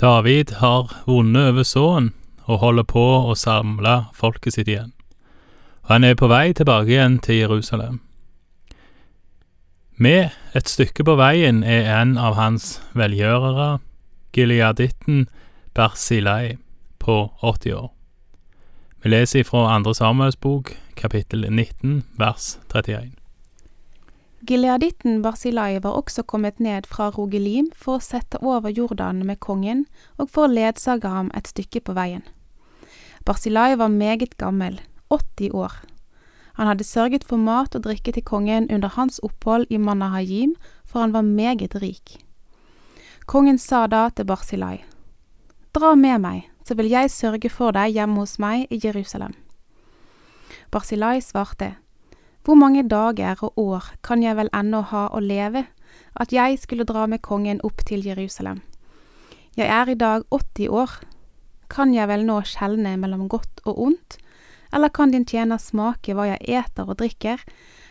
David har vunnet over Såen og holder på å samle folket sitt igjen. Og han er på vei tilbake igjen til Jerusalem. Med et stykke på veien er en av hans velgjørere, gileaditten Bersilai, på 80 år. Vi leser fra Andre Samuels bok, kapittel 19, vers 31. Gileaditten Barsilai var også kommet ned fra Rogelim for å sette over Jordan med kongen og for å ledsage ham et stykke på veien. Barsilai var meget gammel, 80 år. Han hadde sørget for mat og drikke til kongen under hans opphold i Manahajim, for han var meget rik. Kongen sa da til Barsilai, Dra med meg, så vil jeg sørge for deg hjemme hos meg i Jerusalem. Barsilai svarte, Hvor mange dager og år kan jeg vel ennå ha å leve, at jeg skulle dra med kongen opp til Jerusalem? Jeg er i dag 80 år, kan jeg vel nå skjelne mellom godt og ondt, eller kan din tjener smake hva jeg eter og drikker,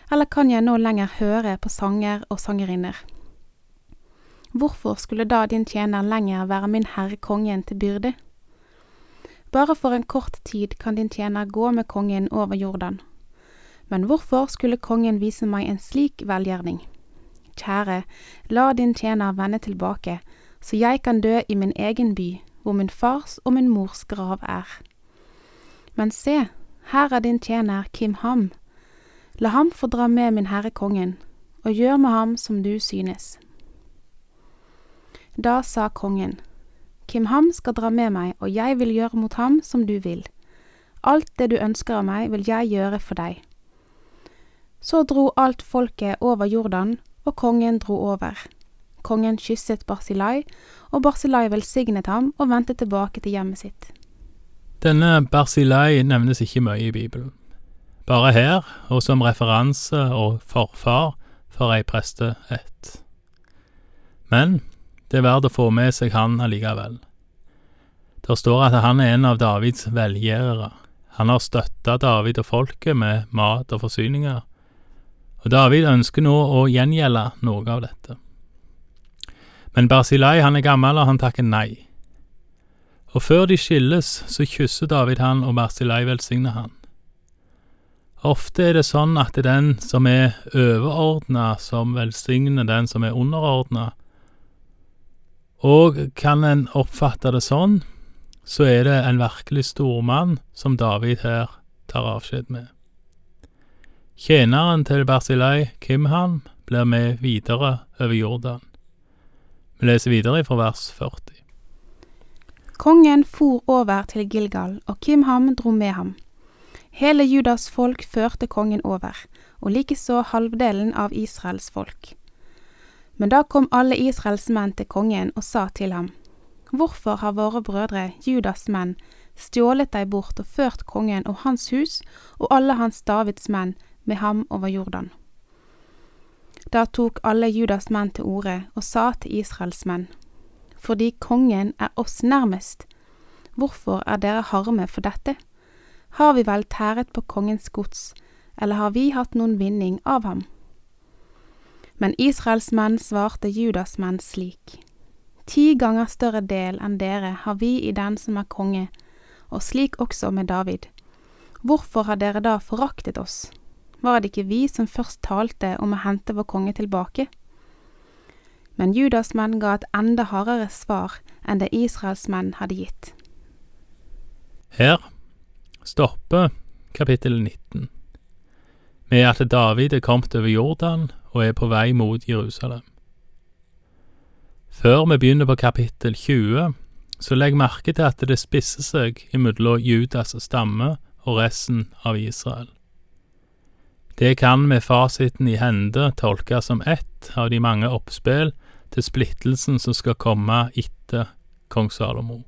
eller kan jeg nå lenger høre på sanger og sangerinner? Hvorfor skulle da din tjener lenger være min herre kongen til byrde? Bare for en kort tid kan din tjener gå med kongen over Jordan. Men hvorfor skulle kongen vise meg en slik velgjerning? Kjære, la din tjener vende tilbake, så jeg kan dø i min egen by, hvor min fars og min mors grav er. Men se, her er din tjener Kim Ham. La ham få dra med min herre kongen, og gjør med ham som du synes. Da sa kongen, Kim Ham skal dra med meg, og jeg vil gjøre mot ham som du vil. Alt det du ønsker av meg, vil jeg gjøre for deg. Så dro alt folket over Jordan, og kongen dro over. Kongen kysset Barsilai, og Barsilai velsignet ham og vendte tilbake til hjemmet sitt. Denne Barsilai nevnes ikke mye i Bibelen. Bare her, og som referanse og forfar for ei presteætt. Men det er verdt å få med seg han allikevel. Der står at han er en av Davids velgjørere. Han har støtta David og folket med mat og forsyninger, og David ønsker nå å gjengjelde noe av dette. Men Barzilai han er gammel, og han takker nei. Og før de skilles, så kysser David han, og Barzilai velsigner han. Ofte er det sånn at det er den som er overordna, som velsigner den som er underordna, og kan en oppfatte det sånn, så er det en virkelig stormann som David her tar avskjed med. Tjeneren til Bersilei, Kimham, blir med videre over Jordan. Vi leser videre fra vers 40. Kongen for over til Gilgal, og Kimham dro med ham. Hele Judas folk førte kongen over, og likeså halvdelen av Israels folk. Men da kom alle Israels menn til kongen og sa til ham, Hvorfor har våre brødre, Judas menn, stjålet deg bort og ført kongen og hans hus og alle hans Davids menn med ham over Jordan? Da tok alle Judas menn til orde og sa til Israels menn, Fordi kongen er oss nærmest, hvorfor er dere harme for dette? Har vi vel tæret på kongens gods, eller har vi hatt noen vinning av ham? Men Israels menn svarte Judas menn slik. Ti ganger større del enn dere har vi i den som er konge, og slik også med David. Hvorfor har dere da foraktet oss? Var det ikke vi som først talte om å hente vår konge tilbake? Men Judas menn ga et enda hardere svar enn det Israels menn hadde gitt. Her stopper kapittel 19 med at David er kommet over Jordan og er på vei mot Jerusalem. Før vi begynner på kapittel 20, så legg merke til at det spisser seg imellom Judas stamme og resten av Israel. Det kan med fasiten i hende tolkes som ett av de mange oppspill til splittelsen som skal komme etter kong Salomo.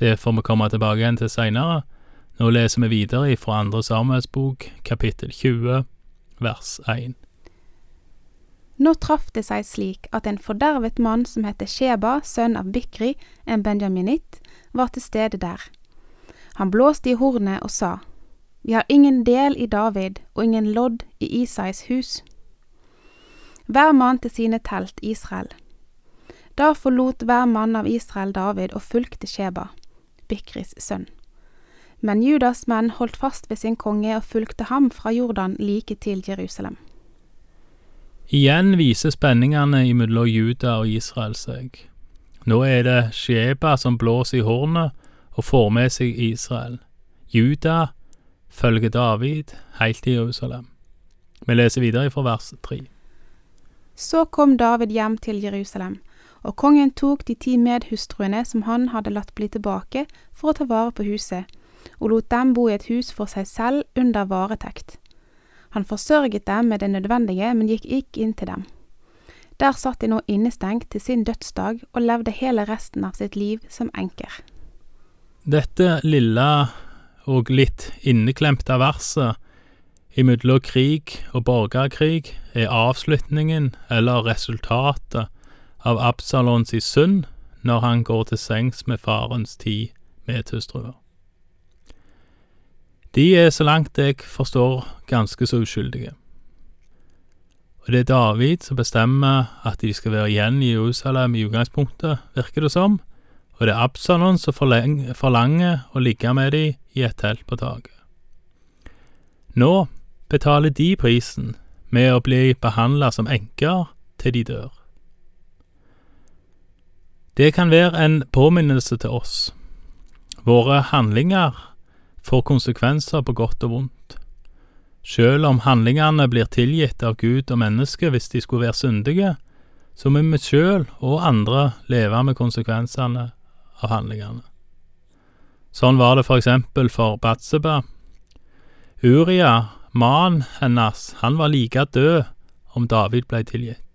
Det får vi komme tilbake igjen til seinere. Nå leser vi videre fra andre Samuels kapittel 20, vers 1. Nå traff det seg slik at en fordervet mann som het Sheba, sønn av Bikri, en benjaminitt, var til stede der. Han blåste i hornet og sa, Vi har ingen del i David og ingen lodd i Isais hus. Hver mann til sine telt, Israel. Da forlot hver mann av Israel David og fulgte Sheba, Bikris sønn. Men Judas menn holdt fast ved sin konge og fulgte ham fra Jordan like til Jerusalem. Igjen viser spenningene mellom Juda og Israel seg. Nå er det Sheba som blåser i hornet og får med seg Israel. Juda følger David heilt til Jerusalem. Vi leser videre fra vers tre. Så kom David hjem til Jerusalem, og kongen tok de ti medhustruene som han hadde latt bli tilbake for å ta vare på huset, og lot dem bo i et hus for seg selv under varetekt. Han forsørget dem med det nødvendige, men gikk ikke inn til dem. Der satt de nå innestengt til sin dødsdag og levde hele resten av sitt liv som enker. Dette lille og litt inneklemte verset imellom krig og borgerkrig er avslutningen eller resultatet av Absalons synd når han går til sengs med farens ti medhustruer. De er, så langt jeg forstår, ganske så uskyldige. Og det er David som bestemmer at de skal være igjen i Jerusalem i utgangspunktet, virker det som, og det er Absalon som forlanger å ligge med dem i et telt på taket. Nå betaler de prisen med å bli behandla som enker til de dør. Det kan være en påminnelse til oss. Våre handlinger får konsekvenser på godt og vondt. Selv om handlingene blir tilgitt av Gud og mennesket hvis de skulle være syndige, så må vi sjøl og andre leve med konsekvensene av handlingene. Sånn var det for eksempel for Batseba. Uria, mannen hennes, han var like død om David ble tilgitt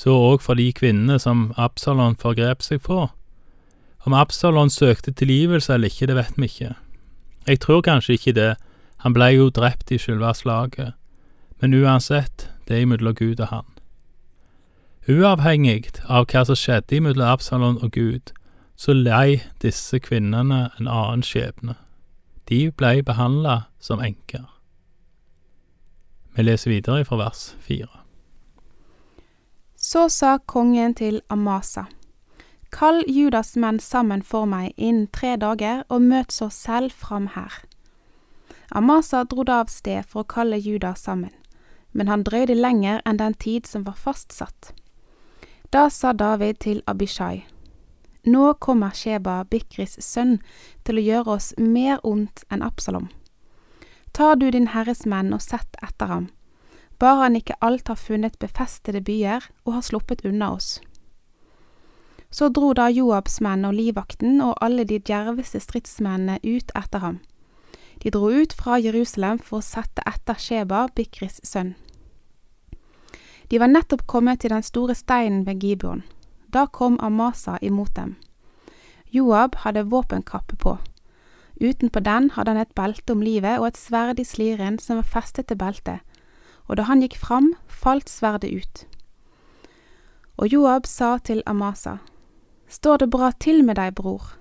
så òg for de kvinnene som Absalon forgrep seg på. Om Absalon søkte tilgivelse eller ikke, det vet vi ikke. Jeg tror kanskje ikke det, han blei jo drept i selve slaget, men uansett, det er imellom Gud og han. Uavhengig av hva som skjedde imellom Absalon og Gud, så lei disse kvinnene en annen skjebne. De blei behandla som enker. Vi leser videre fra vers fire. Så sa kongen til Amasa, Kall Judas menn sammen for meg innen tre dager, og møt så selv fram her. Amasa dro da av sted for å kalle Judas sammen, men han drøyde lenger enn den tid som var fastsatt. Da sa David til Abishai, Nå kommer Sheba, Bikris sønn, til å gjøre oss mer ondt enn Absalom. Tar du din herres menn og sett etter ham bare han ikke alt har funnet befestede byer og har sluppet unna oss. Så dro da Joabs menn og livvakten og alle de djerveste stridsmennene ut etter ham. De dro ut fra Jerusalem for å sette etter Sheba, Bikris sønn. De var nettopp kommet til den store steinen ved Gibeon. Da kom Amasa imot dem. Joab hadde våpenkappe på. Utenpå den hadde han et belte om livet og et sverd i sliren som var festet til beltet, og da han gikk fram, falt sverdet ut. Og Joab sa til Amasa, Står det bra til med deg, bror?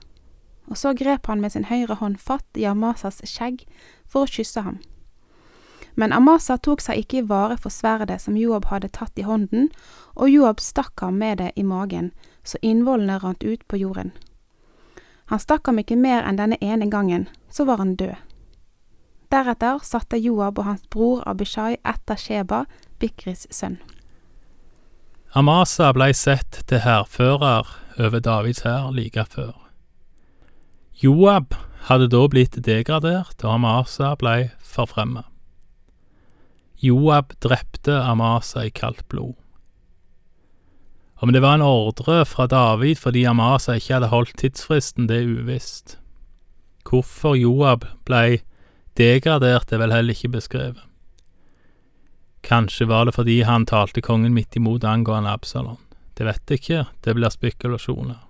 Og så grep han med sin høyre hånd fatt i Amasas skjegg for å kysse ham. Men Amasa tok seg ikke i vare for sverdet som Joab hadde tatt i hånden, og Joab stakk ham med det i magen, så innvollene rant ut på jorden. Han stakk ham ikke mer enn denne ene gangen, så var han død. Deretter satte Joab og hans bror Abishai etter Sheba, Bikris sønn. Amasa blei sett til hærfører over Davids hær like før. Joab hadde da blitt degradert, og Amasa blei forfremma. Joab drepte Amasa i kaldt blod. Om det var en ordre fra David fordi Amasa ikke hadde holdt tidsfristen, det er uvisst. Hvorfor Joab blei Degradert er vel heller ikke beskrevet. Kanskje var det fordi han talte kongen midt imot angående Absalon. Det vet jeg ikke, det blir spekulasjoner.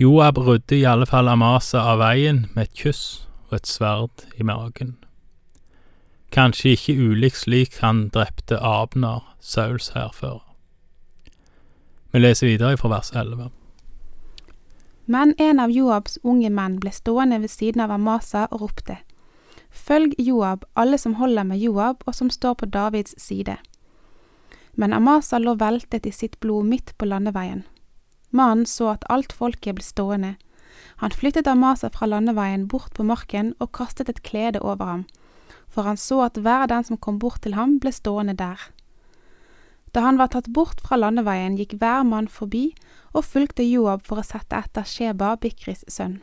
Joab rydde i alle fall Amasa av veien med et kyss og et sverd i magen. Kanskje ikke ulikt slik han drepte Abner, Sauls hærfører. Vi leser videre fra vers 11. Men en av Joabs unge menn ble stående ved siden av Amasa og ropte. Følg Joab, alle som holder med Joab og som står på Davids side. Men Amasa lå veltet i sitt blod midt på landeveien. Mannen så at alt folket ble stående. Han flyttet Amasa fra landeveien bort på marken og kastet et klede over ham, for han så at hver den som kom bort til ham, ble stående der. Da han var tatt bort fra landeveien, gikk hver mann forbi og fulgte Joab for å sette etter Sheba, Bikris sønn.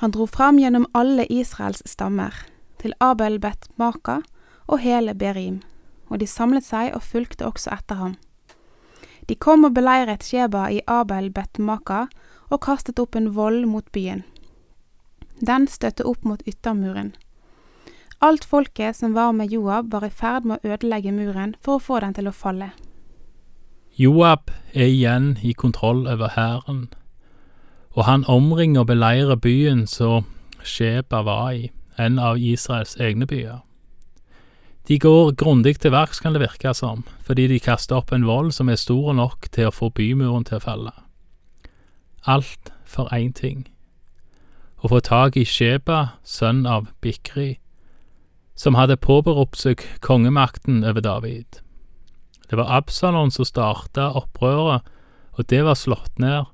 Han dro fram gjennom alle Israels stammer, til Abel Bet Maka og hele Berim, og de samlet seg og fulgte også etter ham. De kom og beleiret Sheba i Abel Bet Maka og kastet opp en vold mot byen. Den støtte opp mot yttermuren. Alt folket som var med Joab, var i ferd med å ødelegge muren for å få den til å falle. Joab er igjen i kontroll over hæren, og han omringer og beleirer byen som Sheba var i, en av Israels egne byer. De går grundig til verks, kan det virke som, fordi de kaster opp en vold som er stor nok til å få bymuren til å falle. Alt for én ting å få tak i Sheba, sønn av Bikri, som hadde påberopt seg kongemakten over David. Det var Absalon som starta opprøret, og det var slått ned.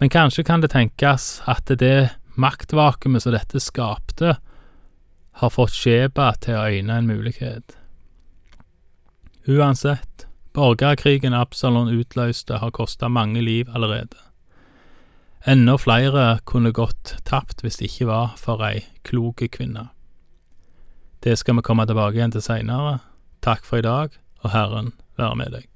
Men kanskje kan det tenkes at det maktvakuumet som dette skapte, har fått Sheba til å øyne en mulighet. Uansett, borgerkrigen Absalon utløste har kosta mange liv allerede. Enda flere kunne gått tapt hvis det ikke var for ei klok kvinne. Det skal vi komme tilbake igjen til seinere. Takk for i dag, og Herren være med deg.